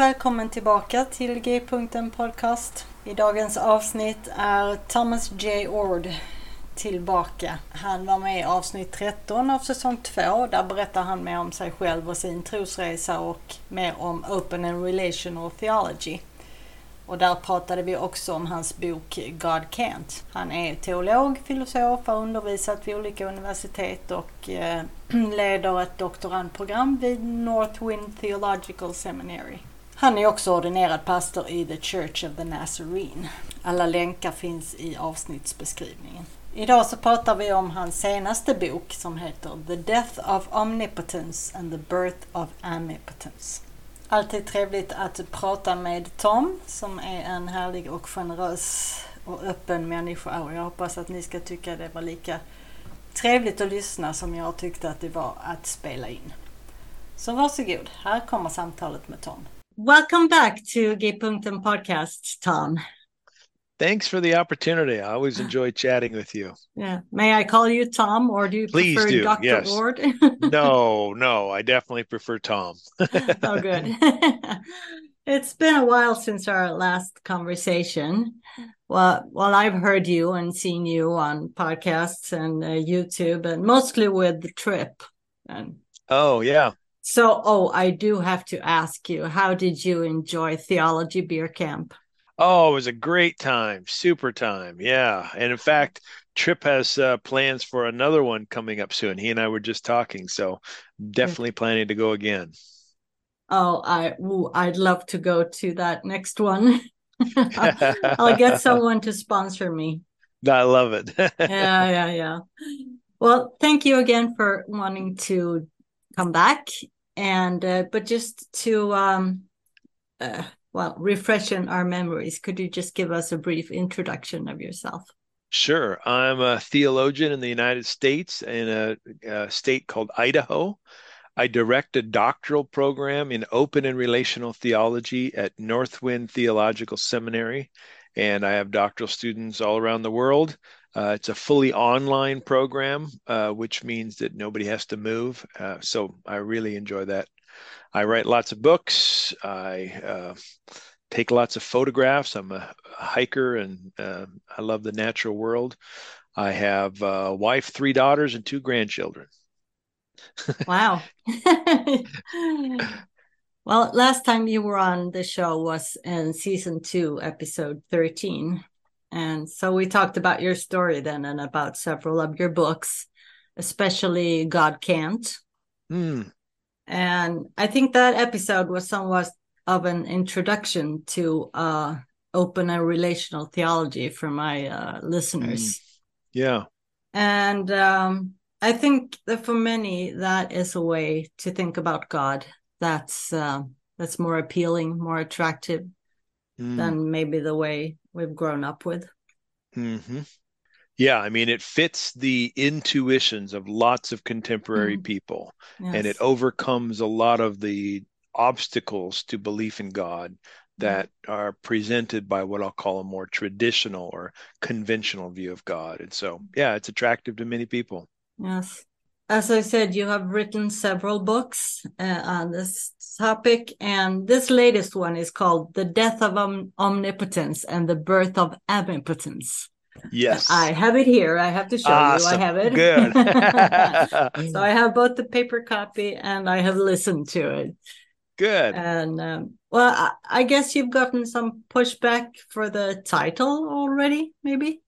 Och välkommen tillbaka till G-punkten podcast. I dagens avsnitt är Thomas J. Ord tillbaka. Han var med i avsnitt 13 av säsong 2. Där berättar han mer om sig själv och sin trosresa och mer om Open and Relational Theology. Och där pratade vi också om hans bok God Can't. Han är teolog, filosof, har undervisat vid olika universitet och eh, leder ett doktorandprogram vid Northwind Theological Seminary. Han är också ordinerad pastor i The Church of the Nazarene. Alla länkar finns i avsnittsbeskrivningen. Idag så pratar vi om hans senaste bok som heter The Death of Omnipotence and the Birth of Amnipotence. Alltid trevligt att prata med Tom som är en härlig och generös och öppen människa och jag hoppas att ni ska tycka det var lika trevligt att lyssna som jag tyckte att det var att spela in. Så varsågod, här kommer samtalet med Tom. Welcome back to G-punkten podcast, Tom. Thanks for the opportunity. I always enjoy chatting with you. Yeah. May I call you Tom or do you Please prefer do. Dr. Yes. Oord? no, no, I definitely prefer Tom. oh, good. it's been a while since our last conversation. Well, well, I've heard you and seen you on podcasts and uh, YouTube, and mostly with the Tripp. And oh, yeah. So, oh, I do have to ask you, how did you enjoy Theology Beer Camp? Oh, it was a great time. Super time. Yeah. And in fact, Tripp has uh, plans for another one coming up soon. He and I were just talking. So definitely planning to go again. Oh, I ooh, I'd love to go to that next one. I'll, I'll get someone to sponsor me. I love it. yeah, yeah, yeah. Well, thank you again for wanting to come back, and uh, but just to um, uh, well, refreshing our memories, could you just give us a brief introduction of yourself? Sure. I'm a theologian in the United States in a, a state called Idaho. I direct a doctoral program in open and relational theology at Northwind Theological Seminary, and I have doctoral students all around the world. Uh, it's a fully online program, uh, which means that nobody has to move. Uh, so I really enjoy that. I write lots of books. I uh, take lots of photographs. I'm a hiker and uh, I love the natural world. I have a wife, three daughters, and two grandchildren. wow. well, last time you were on the show was in season two, episode 13. And so we talked about your story then and about several of your books, especially God Can't. Mm. And I think that episode was somewhat of an introduction to uh, open and relational theology for my uh, listeners. Mm. Yeah. And um, I think that for many, that is a way to think about God. That's uh, that's more appealing, more attractive Mm. than maybe the way we've grown up with. hmm Yeah, I mean, it fits the intuitions of lots of contemporary Mhm. people, Yes. and it overcomes a lot of the obstacles to belief in God that are presented by what I'll call a more traditional or conventional view of God. And so, yeah, it's attractive to many people. Yes. As I said, you have written several books uh, on this topic, and this latest one is called The Death of Om- Omnipotence and the Birth of Amipotence. Yes. I have it here. I have to show Awesome. you. I have it. Good. so I have both the paper copy and I have listened to it. Good. And um, well, I, I guess you've gotten some pushback for the title already, maybe.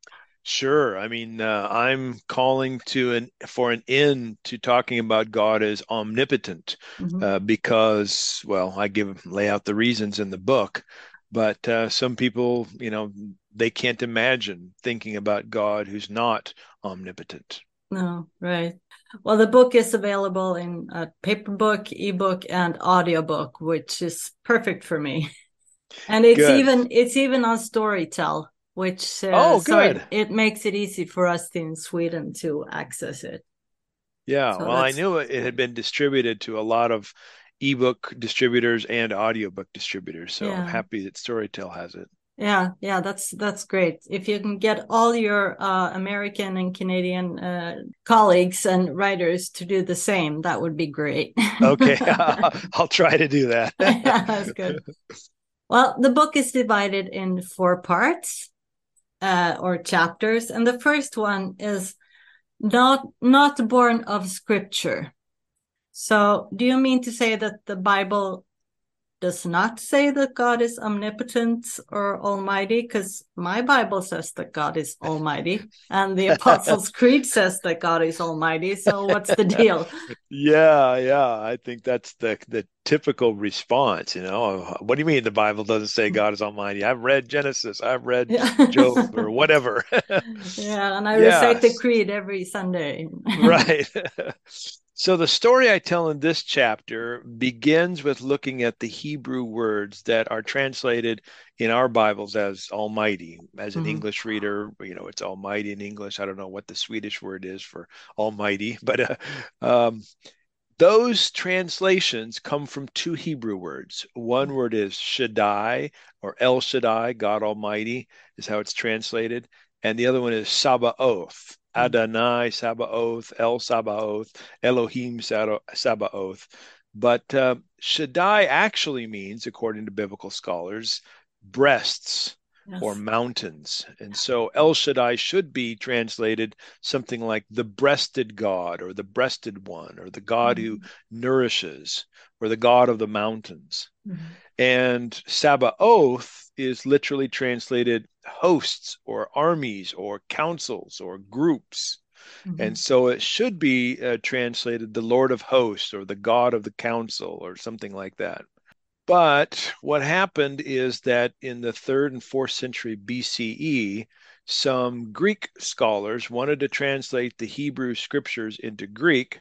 Sure. I mean, uh, I'm calling to an for an end to talking about God as omnipotent, Mhm. uh, because, well, I give lay out the reasons in the book, but uh, some people, you know, they can't imagine thinking about God who's not omnipotent. No, right. Well, the book is available in a paper book, ebook, and audiobook, which is perfect for me. And it's Good. even it's even on Storytel, which uh, Oh, so it, it makes it easy for us in Sweden to access it. Yeah, So well, I knew it it had been distributed to a lot of ebook distributors and audiobook distributors, so I'm happy that Storytel has it. Yeah, yeah, that's that's great. If you can get all your uh, American and Canadian uh, colleagues and writers to do the same, that would be great. Okay, I'll try to do that. Yeah, that's good. Well, the book is divided in four parts uh, or chapters, and the first one is not not born of Scripture. So, do you mean to say that the Bible does not say that God is omnipotent or almighty? Because my Bible says that God is almighty, and the Apostles' Creed says that God is almighty. So, what's the deal? Yeah, yeah, I think that's the the typical response, you know. What do you mean the Bible doesn't say mm. God is Almighty? I've read Genesis, I've read Yeah. Job or whatever. Yeah, and I recite the creed every Sunday. Right. So the story I tell in this chapter begins with looking at the Hebrew words that are translated in our Bibles as Almighty. As an Mhm. English reader, you know, it's Almighty in English. I don't know what the Swedish word is for Almighty, but uh, um, those translations come from two Hebrew words. One word is Shaddai or El Shaddai, God Almighty, is how it's translated. And the other one is Sabaoth, Adonai Sabaoth, El Sabaoth, Elohim Saba- Sabaoth. But uh, Shaddai actually means, according to biblical scholars, breasts or mountains. And so El Shaddai should be translated something like the breasted God or the breasted one or the God who nourishes or the God of the mountains. Mhm. And Sabaoth is literally translated hosts or armies or councils or groups. Mhm. And so it should be uh, translated the Lord of hosts or the God of the council or something like that. But what happened is that in the third and fourth century BCE, some Greek scholars wanted to translate the Hebrew scriptures into Greek.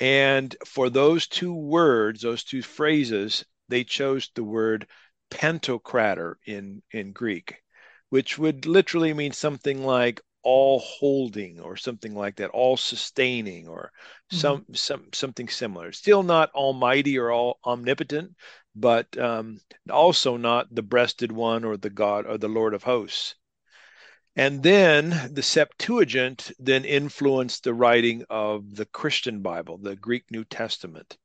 And for those two words, those two phrases, they chose the word pantocrator in, in Greek, which would literally mean something like all holding or something like that, all sustaining or some some something similar. Still not almighty or all omnipotent, but um, also not the breasted one or the God or the Lord of hosts. And then the Septuagint then influenced the writing of the Christian Bible, the Greek New Testament.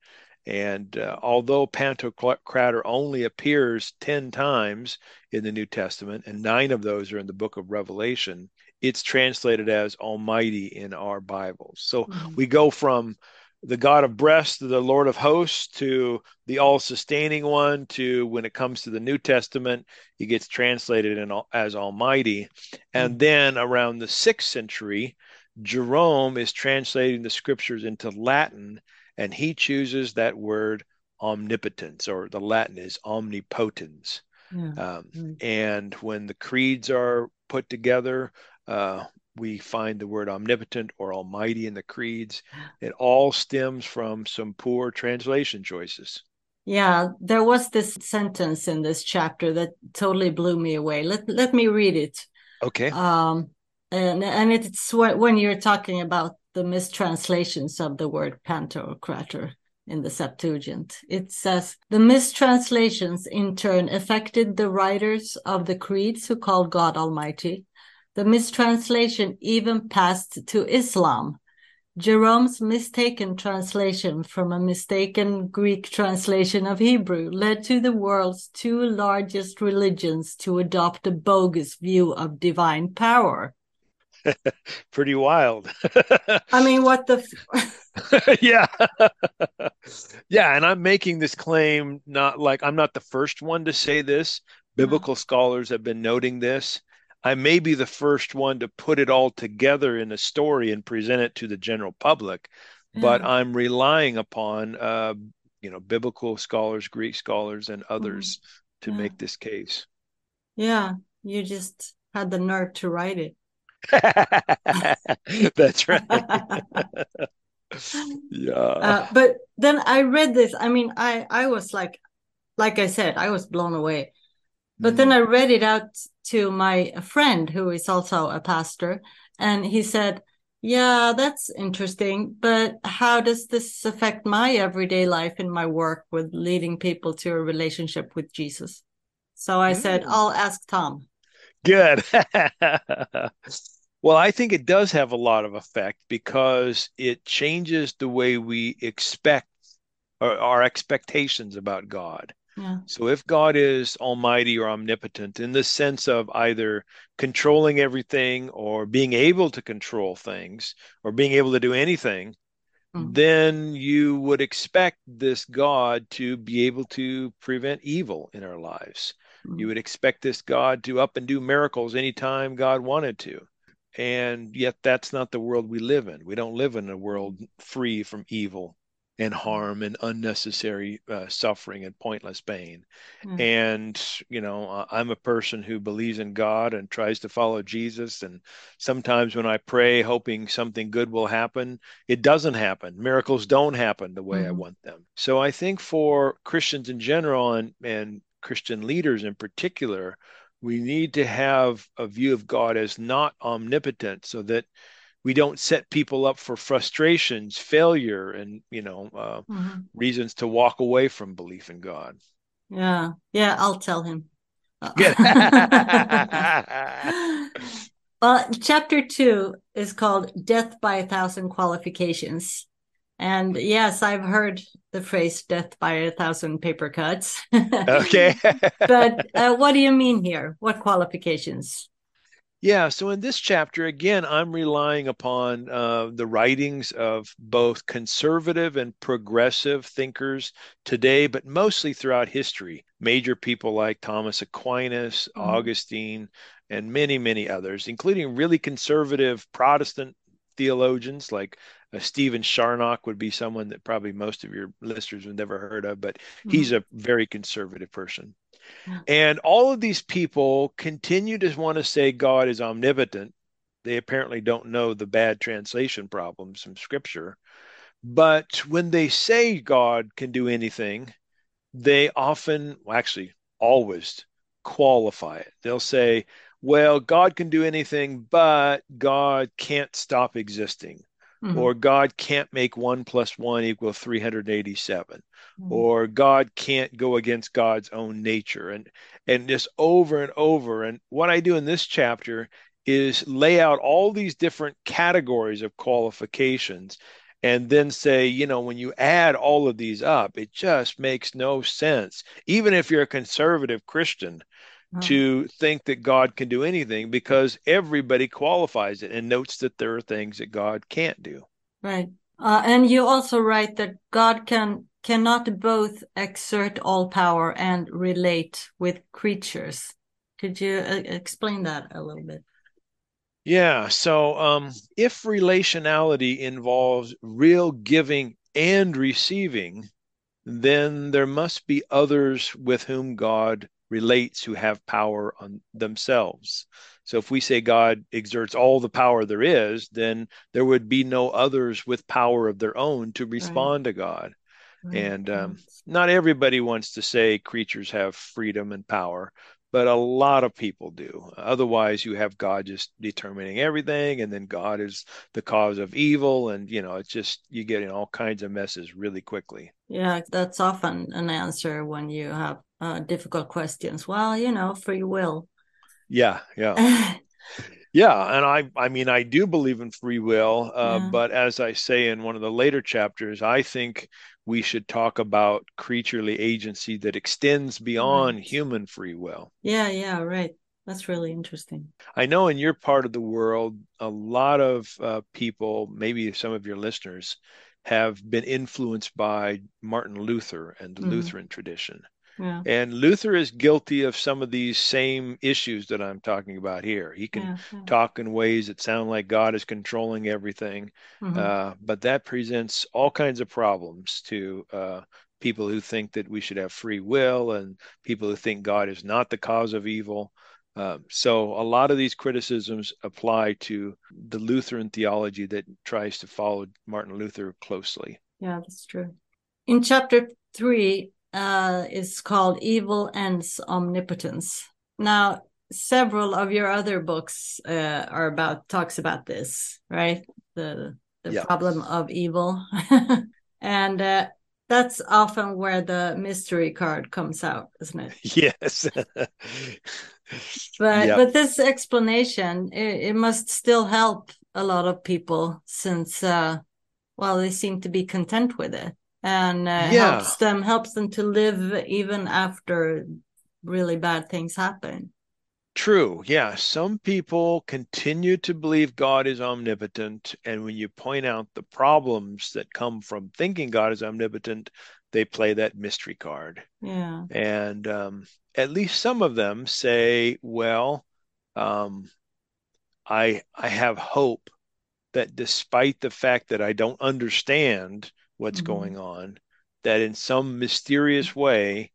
And uh, although Pantocrator only appears 10 times in the New Testament, and nine of those are in the book of Revelation, it's translated as Almighty in our Bibles. So Mhm. we go from the God of breasts to the Lord of hosts to the all sustaining one to when it comes to the New Testament, he gets translated in, as Almighty. And then around the sixth century, Jerome is translating the scriptures into Latin and he chooses that word omnipotence, or the Latin is omnipotens. Yeah. Um, Mm. and when the creeds are put together, uh, we find the word omnipotent or almighty in the creeds. It all stems from some poor translation choices. Yeah, there was this sentence in this chapter that totally blew me away. Let let me read it. Okay. Um, and and it's when you're talking about the mistranslations of the word pantocrator in the Septuagint. It says the mistranslations in turn affected the writers of the creeds who called God Almighty. The mistranslation even passed to Islam. Jerome's mistaken translation from a mistaken Greek translation of Hebrew led to the world's two largest religions to adopt a bogus view of divine power. Pretty wild. I mean, what the? F- yeah, yeah, and I'm making this claim not like I'm not the first one to say this. Uh-huh. Biblical no. scholars have been noting this. I may be the first one to put it all together in a story and present it to the general public, but I'm relying upon uh, you know biblical scholars, Greek scholars, and others mm. to yeah. make this case. Yeah, you just had the nerve to write it. That's right. yeah. Uh, but then I read this. I mean, I I was like, like I said, I was blown away. But mm. then I read it out to my friend who is also a pastor, and he said, "Yeah, that's interesting. But how does this affect my everyday life in my work with leading people to a relationship with Jesus?" So I mm. said, "I'll ask Tom." Good. well, I think it does have a lot of effect because it changes the way we expect our, our expectations about God. Yeah. So if God is almighty or omnipotent in the sense of either controlling everything or being able to control things or being able to do anything, mm-hmm. then you would expect this God to be able to prevent evil in our lives. Mm-hmm. You would expect this God to up and do miracles anytime God wanted to. And yet, that's not the world we live in. We don't live in a world free from evil and mm-hmm. harm and unnecessary uh, suffering and pointless pain. Mm. And, you know, I'm a person who believes in God and tries to follow Jesus. And sometimes when I pray, hoping something good will happen, it doesn't happen. Miracles don't happen the way mm. I mm-hmm. want them. So I think for Christians in general and, and Christian leaders in particular, we need to have a view of God as not omnipotent so that we don't set people up for frustrations, failure, and you know uh, mm-hmm. reasons to walk away from belief in God. Yeah, yeah, I'll tell him. well, chapter two is called "Death by a Thousand Qualifications," And yes, I've heard the phrase death by a thousand paper cuts. okay. but uh, what do you mean here? What qualifications? Yeah, so in this chapter, again, I'm relying upon uh, the writings of both conservative and progressive thinkers today, but mostly throughout history. Major people like Thomas Aquinas, mm-hmm. Augustine, and many, many others, including really conservative Protestant theologians like uh, Stephen Charnock would be someone that probably most of your listeners have never heard of, but mm-hmm. he's a very conservative person. And all of these people continue to want to say God is omnipotent. They apparently don't know the bad translation problems from scripture. But when they say God can do anything, they often, well, actually, always qualify it. They'll say, well, God can do anything, but God can't stop existing mm-hmm. or God can't make one plus one equal 387, mm-hmm. or God can't go against God's own nature, and and just over and over. And what I do in this chapter is lay out all these different categories of qualifications and then say, you know, when you add all of these up, it just makes no sense. Even if you're a conservative Christian, to think that God can do anything because everybody qualifies it and notes that there are things that God can't do. Right. Uh, and you also write that God can cannot both exert all power and relate with creatures. Could you uh, explain that a little bit? Yeah. So, um, if relationality involves real giving and receiving, then there must be others with whom God relates who have power on themselves. So if we say God exerts all the power there is, then there would be no others with power of their own to respond right. to God. Right. And um, not everybody wants to say creatures have freedom and power, but a lot of people do. Otherwise, you have God just determining everything, and then God is the cause of evil, and you know, it's just you get in all kinds of messes really quickly. Yeah, that's often an answer when you have uh, difficult questions. Well, you know, free will. Yeah, yeah. yeah, and I I mean I do believe in free will, uh, yeah. but as I say in one of the later chapters, I think we should talk about creaturely agency that extends beyond right. human free will. Yeah, yeah, right. That's really interesting. I know in your part of the world, a lot of uh, people, maybe some of your listeners, have been influenced by Martin Luther and the mm. Lutheran tradition. Yeah. And Luther is guilty of some of these same issues that I'm talking about here. He can yeah, yeah. talk in ways that sound like God is controlling everything, mm-hmm. uh, but that presents all kinds of problems to uh, people who think that we should have free will and people who think God is not the cause of evil. Um, so a lot of these criticisms apply to the Lutheran theology that tries to follow Martin Luther closely. Yeah, that's true. In chapter three, uh, is called Evil Ends Omnipotence. Now, several of your other books uh, are about talks about this, right? The the yeah. problem of evil, and uh, that's often where the mystery card comes out, isn't it? Yes. but yep. but this explanation it, it, must still help a lot of people since uh, well they seem to be content with it and uh, yeah. helps them helps them to live even after really bad things happen True. Yeah. Some people continue to believe God is omnipotent. And when you point out the problems that come from thinking God is omnipotent, they play that mystery card. Yeah. And um, at least some of them say, well, um, I, I have hope that despite the fact that I don't understand what's mm-hmm. going on, that in some mysterious way,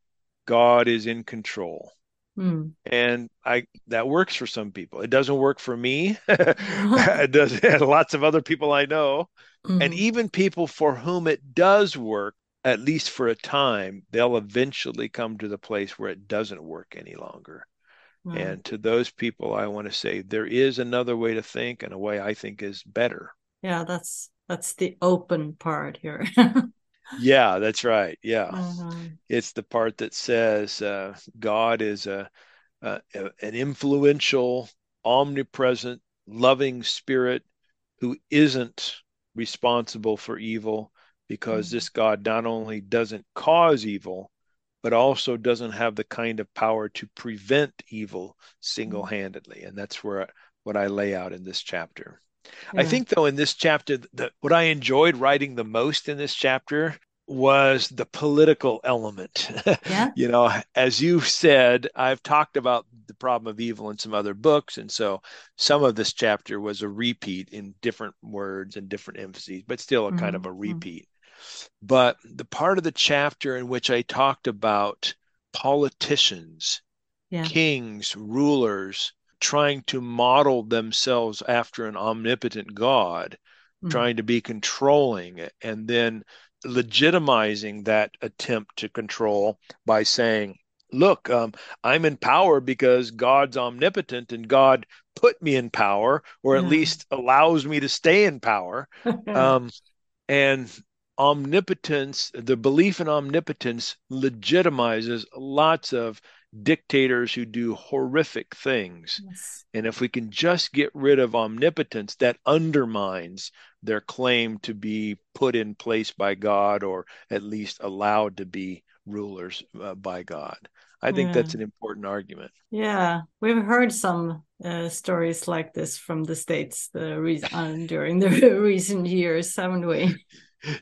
God is in control. Mm. And I that works for some people. It doesn't work for me. it does and lots of other people I know. Mm. And even people for whom it does work, at least for a time, they'll eventually come to the place where it doesn't work any longer. And to those people, I want to say there is another way to think and a way I think is better. Yeah, that's that's the open part here. yeah, that's right. Yeah, mm-hmm. it's the part that says uh, God is a, a, an influential, omnipresent, loving spirit who isn't responsible for evil because mm-hmm. this God not only doesn't cause evil, but also doesn't have the kind of power to prevent evil single handedly. And that's where what I lay out in this chapter. Yeah. I think, though, in this chapter, that what I enjoyed writing the most in this chapter was the political element. Yeah. you know, as you said, I've talked about the problem of evil in some other books. And so some of this chapter was a repeat in different words and different emphases, but still a mm-hmm. kind of a mm-hmm. repeat. But the part of the chapter in which I talked about politicians, yeah. kings, rulers, trying to model themselves after an omnipotent God, mm-hmm. trying to be controlling, and then legitimizing that attempt to control by saying, Look, um, I'm in power because God's omnipotent and God put me in power, or at yeah. least allows me to stay in power. um, and omnipotence, the belief in omnipotence legitimizes lots of dictators who do horrific things. Yes. And if we can just get rid of omnipotence, that undermines their claim to be put in place by God or at least allowed to be rulers uh, by God. I think yeah. that's an important argument. Yeah, we've heard some uh, stories like this from the states the re- uh, during the recent years, haven't we?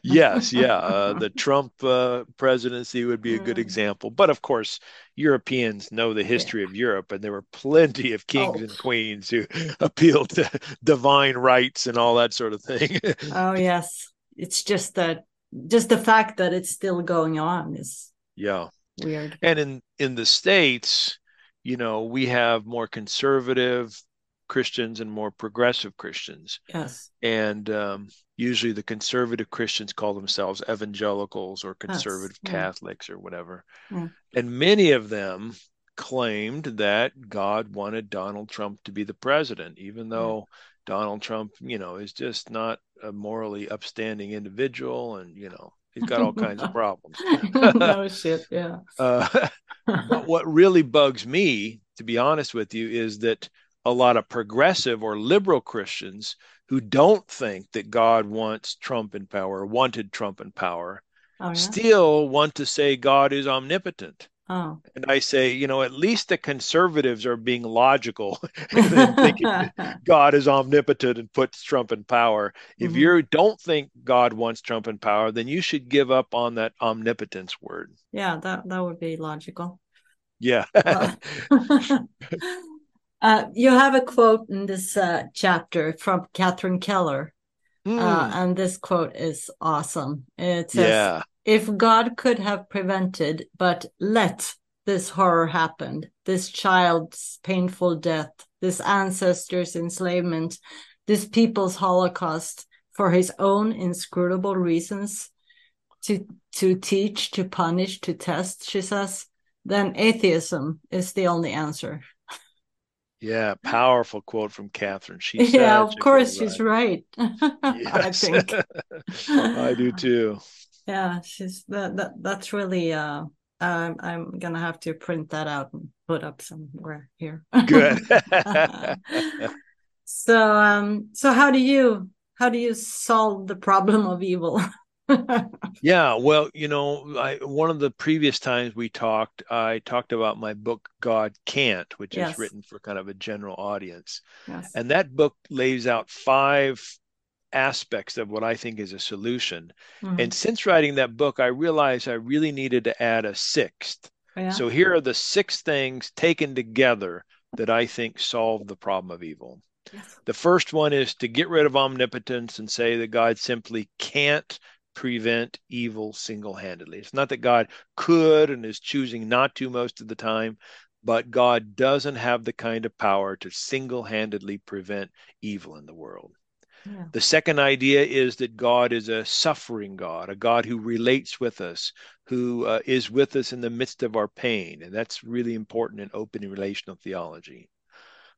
Yes, yeah. Uh, the Trump uh, presidency would be a good mm. example. But of course, Europeans know the history yeah. of Europe, and there were plenty of kings oh. and queens who appealed to divine rights and all that sort of thing. oh yes, it's just that just the fact that it's still going on is yeah weird. And in in the states, you know, we have more conservative Christians and more progressive Christians. Yes. And um, usually the conservative Christians call themselves evangelicals or conservative yes. Catholics or whatever. Yeah. And many of them claimed that God wanted Donald Trump to be the president, even though yeah. Donald Trump, you know, is just not a morally upstanding individual and, you know, he's got all kinds of problems. no shit, yeah. Uh, but what really bugs me, to be honest with you, is that a lot of progressive or liberal Christians who don't think that God wants Trump in power, wanted Trump in power, oh, yeah? still want to say God is omnipotent. Oh. And I say, you know, at least the conservatives are being logical and thinking God is omnipotent and puts Trump in power. If mm-hmm. you don't think God wants Trump in power, then you should give up on that omnipotence word. Yeah, that that would be logical. Yeah. uh, uh, you have a quote in this uh, chapter from Catherine Keller. Mm. and this quote is awesome. It says, yeah if God could have prevented but let this horror happen, this child's painful death, this ancestor's enslavement, this people's holocaust for his own inscrutable reasons to to teach, to punish, to test, she says, then atheism is the only answer. Yeah, powerful quote from Catherine. She yeah, of course she's right. I think. I do too. Yeah she's that, that that's really uh um, i'm gonna have to print that out and put up somewhere here. Good. So um so how do you how do you solve the problem of evil yeah well you know I, one of the previous times we talked i talked about my book god can't which yes. is written for kind of a general audience yes. and that book lays out five aspects of what I think is a solution. Mm-hmm. And since writing that book, I realized I really needed to add a sixth. Oh, yeah. So here are the six things taken together that I think solve the problem of evil. Yes. The first one is to get rid of omnipotence and say that God simply can't prevent evil single handedly. It's not that God could and is choosing not to most of the time, but God doesn't have the kind of power to single handedly prevent evil in the world. The second idea is that God is a suffering God, a God who relates with us, who uh, is with us in the midst of our pain. And that's really important in open relational theology.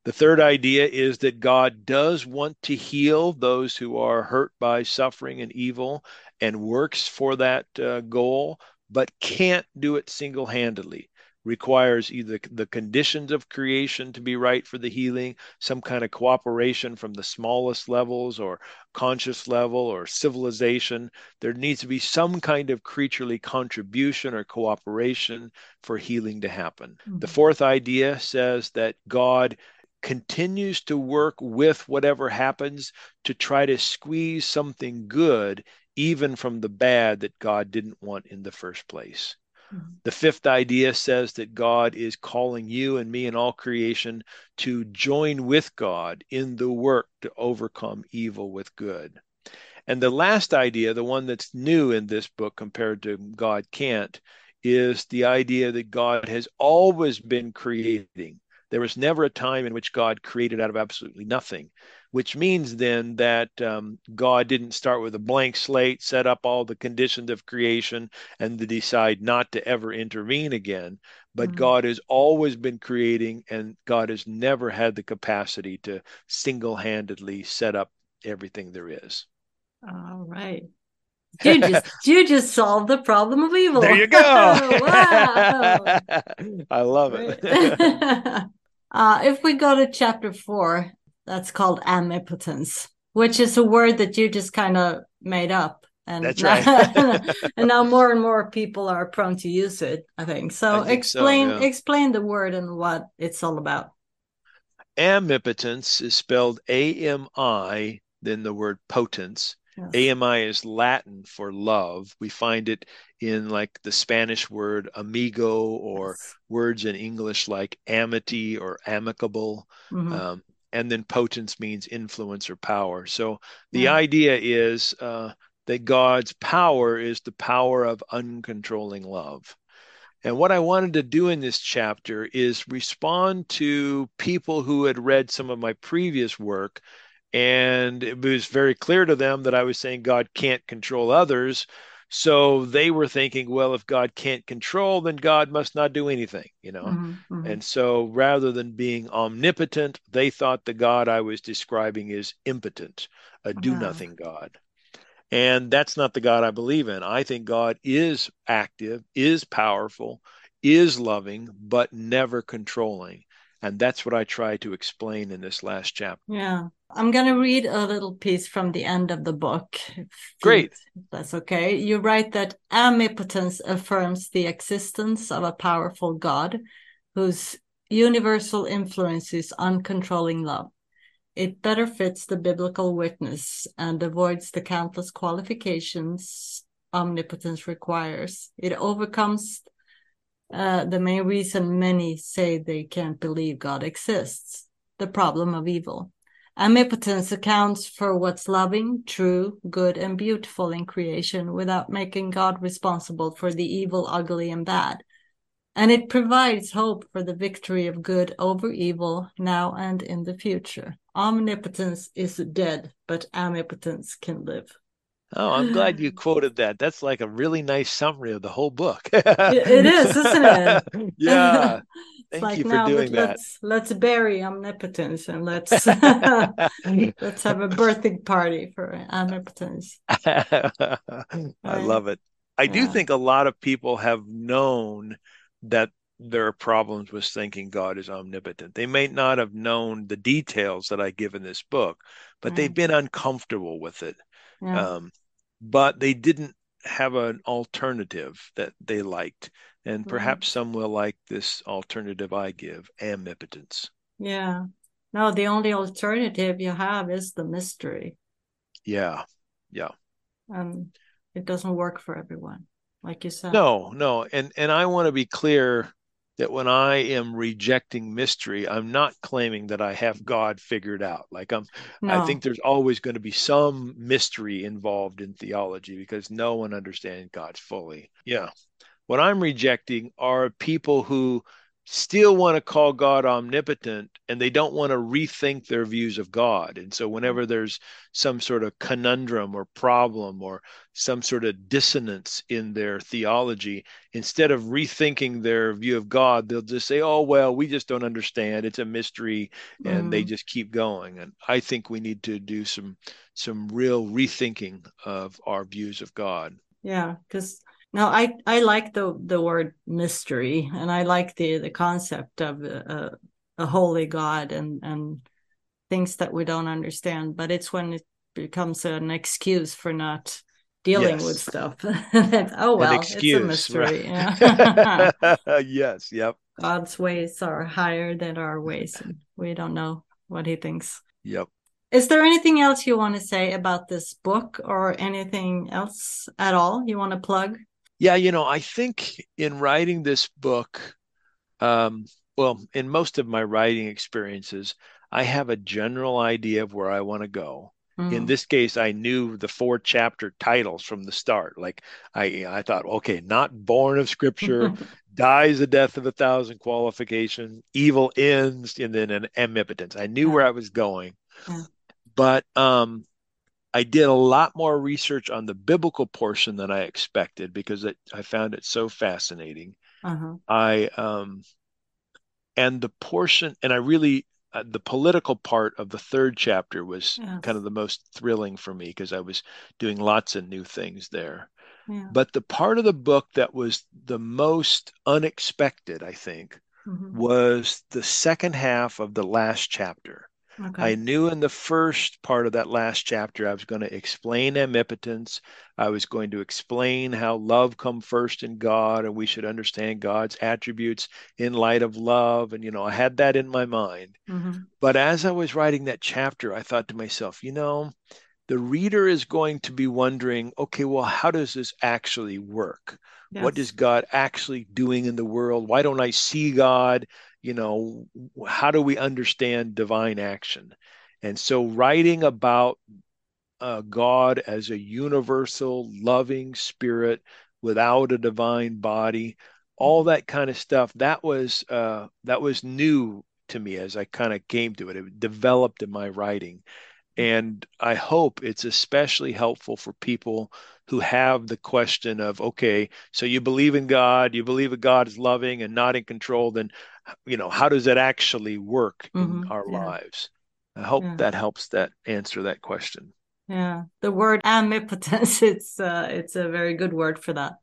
The third idea is that God does want to heal those who are hurt by suffering and evil and works for that uh, goal, but can't do it single handedly requires either the conditions of creation to be right for the healing, some kind of cooperation from the smallest levels or conscious level or civilization. There needs to be some kind of creaturely contribution or cooperation for healing to happen. Mm-hmm. The fourth idea says that God continues to work with whatever happens to try to squeeze something good even from the bad that God didn't want in the first place. Mm-hmm. The fifth idea says that God is calling you and me and all creation to join with God in the work to overcome evil with good. And the last idea, the one that's new in this book compared to God can't, is the idea that God has always been creating. There was never a time in which God created out of absolutely nothing which means then that um, God didn't start with a blank slate, set up all the conditions of creation, and decide not to ever intervene again. But mm-hmm. God has always been creating, and God has never had the capacity to single handedly set up everything there is. All right. You just you just solved the problem of evil. There you go. wow. I love it. Uh, if we go to chapter four, that's called amipotence, which is a word that you just kind of made up. And That's right. and now more and more people are prone to use it, I think. So I think explain so, yeah. explain the word and what it's all about. Amipotence is spelled A M I, then the word potence. AMI is Latin for love. We find it in like the Spanish word amigo or yes. words in English like amity or amicable. Mm-hmm. Um, and then potence means influence or power. So the yeah. idea is uh, that God's power is the power of uncontrolling love. And what I wanted to do in this chapter is respond to people who had read some of my previous work. And it was very clear to them that I was saying God can't control others. So they were thinking, well, if God can't control, then God must not do anything, you know? Mm-hmm, mm-hmm. And so rather than being omnipotent, they thought the God I was describing is impotent, a do nothing God. And that's not the God I believe in. I think God is active, is powerful, is loving, but never controlling. And that's what I try to explain in this last chapter. Yeah. I'm going to read a little piece from the end of the book. Great. That's okay. You write that amipotence affirms the existence of a powerful God whose universal influence is uncontrolling love. It better fits the biblical witness and avoids the countless qualifications omnipotence requires. It overcomes uh, the main reason many say they can't believe God exists the problem of evil. Amipotence accounts for what's loving, true, good, and beautiful in creation without making God responsible for the evil, ugly, and bad. And it provides hope for the victory of good over evil now and in the future. Omnipotence is dead, but amipotence can live. Oh, I'm glad you quoted that. That's like a really nice summary of the whole book. it is, isn't it? yeah. Thank like, you for doing let, that. Let's, let's bury omnipotence and let's let's have a birthday party for amipotence. I love it. I yeah. do think a lot of people have known that there are problems with thinking God is omnipotent. They may not have known the details that I give in this book, but they've been uncomfortable with it. Yeah. Um, but they didn't have an alternative that they liked. And mm-hmm. perhaps right. some will like this alternative I give, amipotence. Yeah. No, the only alternative you have is the mystery. Yeah. Yeah. And it doesn't work for everyone, like you said. No, no. And and I want to be clear that when I am rejecting mystery, I'm not claiming that I have God figured out. Like I'm, no. I think there's always going to be some mystery involved in theology because no one understands God fully. Yeah. What I'm rejecting are people who still want to call God omnipotent and they don't want to rethink their views of God. And so, whenever there's some sort of conundrum or problem or some sort of dissonance in their theology, instead of rethinking their view of God, they'll just say, Oh, well, we just don't understand. It's a mystery. And mm. they just keep going. And I think we need to do some some real rethinking of our views of God. Yeah, because no, I I like the the word mystery, and I like the the concept of a, a holy God and and things that we don't understand. But it's when it becomes an excuse for not dealing yes. with stuff. oh well, excuse, it's a mystery. Right. Yeah. yes. Yep. God's ways are higher than our ways, and we don't know what He thinks. Yep. Is there anything else you want to say about this book, or anything else at all you want to plug? Yeah, you know, I think in writing this book, um, well, in most of my writing experiences, I have a general idea of where I want to go. Mm. In this case, I knew the four chapter titles from the start. Like I, I thought, okay, not born of Scripture, dies the death of a thousand qualifications, evil ends, and then an amipotence. I knew yeah. where I was going, yeah. but um, I did a lot more research on the biblical portion than I expected because it, I found it so fascinating. Uh-huh. I um, and the portion, and I really uh, the political part of the third chapter was yes. kind of the most thrilling for me because I was doing lots of new things there. Yeah. But the part of the book that was the most unexpected, I think, mm-hmm. was the second half of the last chapter. Okay. I knew in the first part of that last chapter, I was going to explain amipotence. I was going to explain how love come first in God, and we should understand God's attributes in light of love. And you know, I had that in my mind. Mm-hmm. But as I was writing that chapter, I thought to myself, you know, the reader is going to be wondering, okay, well, how does this actually work? Yes. What is God actually doing in the world? Why don't I see God? You know, how do we understand divine action? And so, writing about uh, God as a universal, loving spirit without a divine body, all that kind of stuff, that was uh, that was new to me as I kind of came to it. It developed in my writing. And I hope it's especially helpful for people who have the question of, okay, so you believe in God, you believe that God is loving and not in control, then you know how does it actually work mm-hmm. in our yeah. lives i hope yeah. that helps that answer that question yeah the word amipotence it's uh it's a very good word for that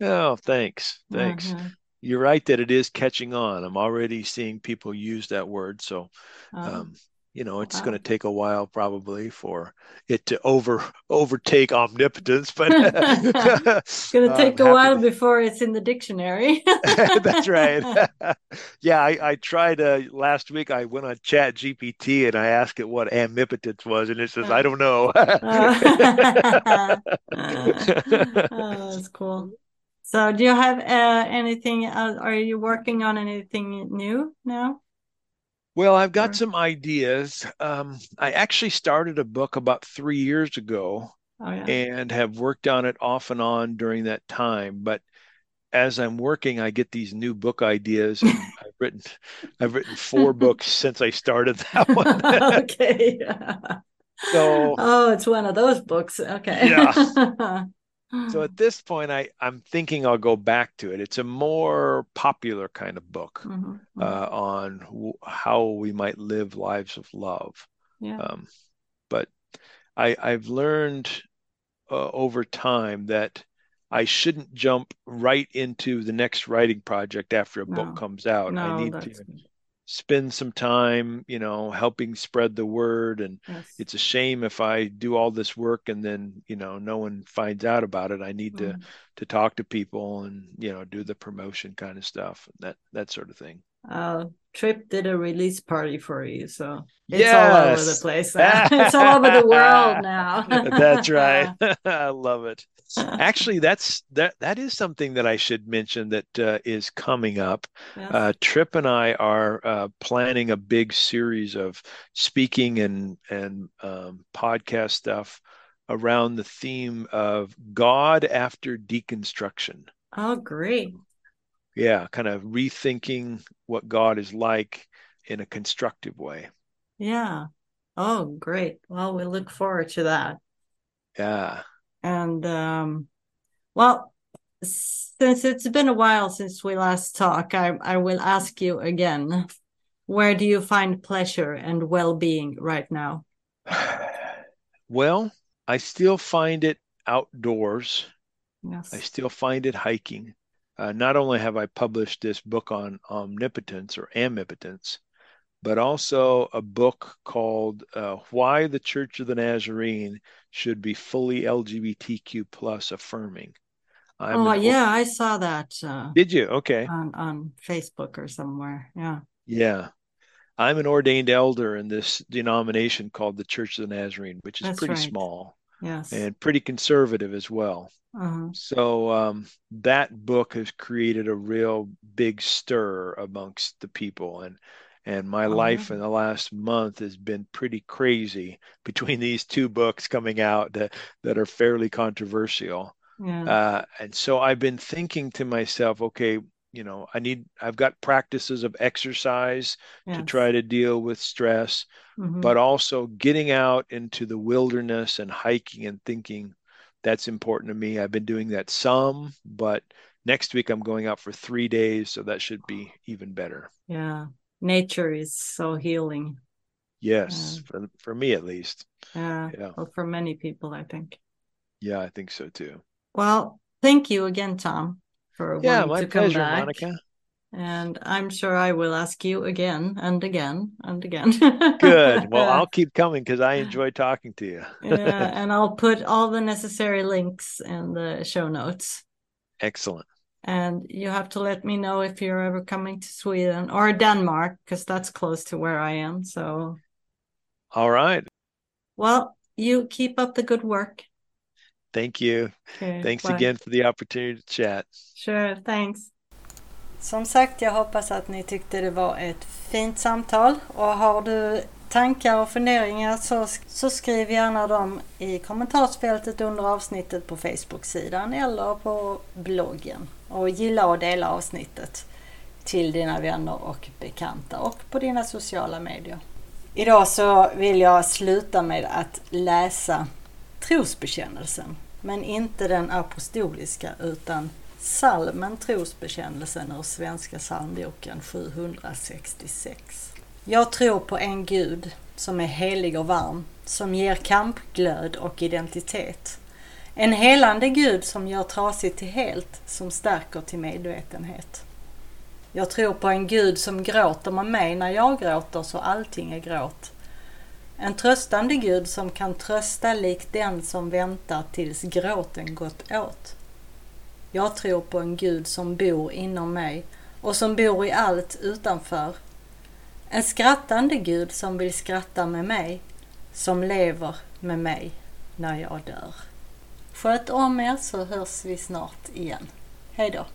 oh thanks thanks yeah, you're right that it is catching on. I'm already seeing people use that word. So, Oh, um, you know, it's wow. going to take a while probably for it to over overtake omnipotence, but it's gonna I'm take a while to- before it's in the dictionary. That's right. yeah, I, I tried uh, last week. I went on Chat GPT and I asked it what amipotence was, and it says, I don't know. oh, that's cool. So, do you have uh, anything? Uh, are you working on anything new now? Well, I've got some ideas. Um, I actually started a book about three years ago Oh yeah. and have worked on it off and on during that time. But as I'm working, I get these new book ideas, and I've written I've written four books since I started that one. okay. So- oh, it's one of those books. Okay. Yeah. So at this point, I I'm thinking I'll go back to it. It's a more popular kind of book Mhm, mhm. uh, on w- how we might live lives of love. yeah. Um, but I, I've learned uh, over time that I shouldn't jump right into the next writing project after a No. book comes out. I no, need to. Spend some time, you know, helping spread the word. And Yes. it's a shame if I do all this work and then, you know, no one finds out about it. I need to Mm. to talk to people and, you know, do the promotion kind of stuff, that that sort of thing. Uh, Tripp did a release party for you, so it's all over the place. it's all over the world now. That's right. I love it. Actually, that's that that is something that I should mention that uh, is coming up. Yes. Uh, Tripp and I are uh, planning a big series of speaking and and um, podcast stuff around the theme of God after deconstruction. oh, great. Yeah, kind of rethinking what God is like in a constructive way. Yeah. Oh, great. Well, we look forward to that. Yeah. And um, well, since it's been a while since we last talked, I, I will ask you again, where do you find pleasure and well-being right now? Well, I still find it outdoors. Yes. I still find it hiking. Uh, not only have I published this book on omnipotence or amipotence, but also a book called uh, Why the Church of the Nazarene Should Be Fully LGBTQ plus Affirming. I'm Oh, yeah, I saw that uh, Did you? Okay. on on Facebook or somewhere. Yeah. Yeah. I'm an ordained elder in this denomination called the Church of the Nazarene, which is That's pretty right. small Yes. and pretty conservative as well. Uh-huh. So um, that book has created a real big stir amongst the people, and and my Oh, life in the last month has been pretty crazy between these two books coming out that that are fairly controversial. Yeah. Uh, and so I've been thinking to myself, okay, you know, I need I've got practices of exercise to try to deal with stress, Mhm. but also getting out into the wilderness and hiking and thinking that's important to me. I've been doing that some, but next week I'm going out for three days, so that should be even better. Yeah. Nature is so healing. Yes, Yeah. for for me at least. Yeah. Yeah, Well, for many people, I think. yeah, I think so too. Well, thank you again, Tom, for Yeah, wanting my to come pleasure, back. Monica. And I'm sure I will ask you again and again and again. Good. Well, I'll keep coming because I enjoy talking to you. yeah, and I'll put all the necessary links in the show notes. Excellent. And you have to let me know if you're ever coming to Sweden or Denmark, because that's close to where I am. So, All right. well, you keep up the good work. Thank you. Okay, Thanks bye. again for the opportunity to chat. Sure, thanks. Som sagt, jag hoppas att ni tyckte det var ett fint samtal. Och har du tankar och funderingar så, så skriv gärna dem i kommentarsfältet under avsnittet på Facebook-sidan eller på bloggen. Och gilla och dela avsnittet till dina vänner och bekanta och på dina sociala medier. Idag så vill jag sluta med att läsa trosbekännelsen. Men inte den apostoliska utan Salmen Trosbekännelsen ur Svenska psalmboken 766. Jag tror på en Gud som är helig och varm, som ger kampglöd och identitet. En helande Gud som gör trasigt till helt, som stärker till medvetenhet. Jag tror på en Gud som gråter med mig när jag gråter så allting är gråt. En tröstande Gud som kan trösta likt den som väntar tills gråten gått åt. Jag tror på en Gud som bor inom mig och som bor i allt utanför. En skrattande Gud som vill skratta med mig, som lever med mig när jag dör. Sköt om er så hörs vi snart igen. Hejdå!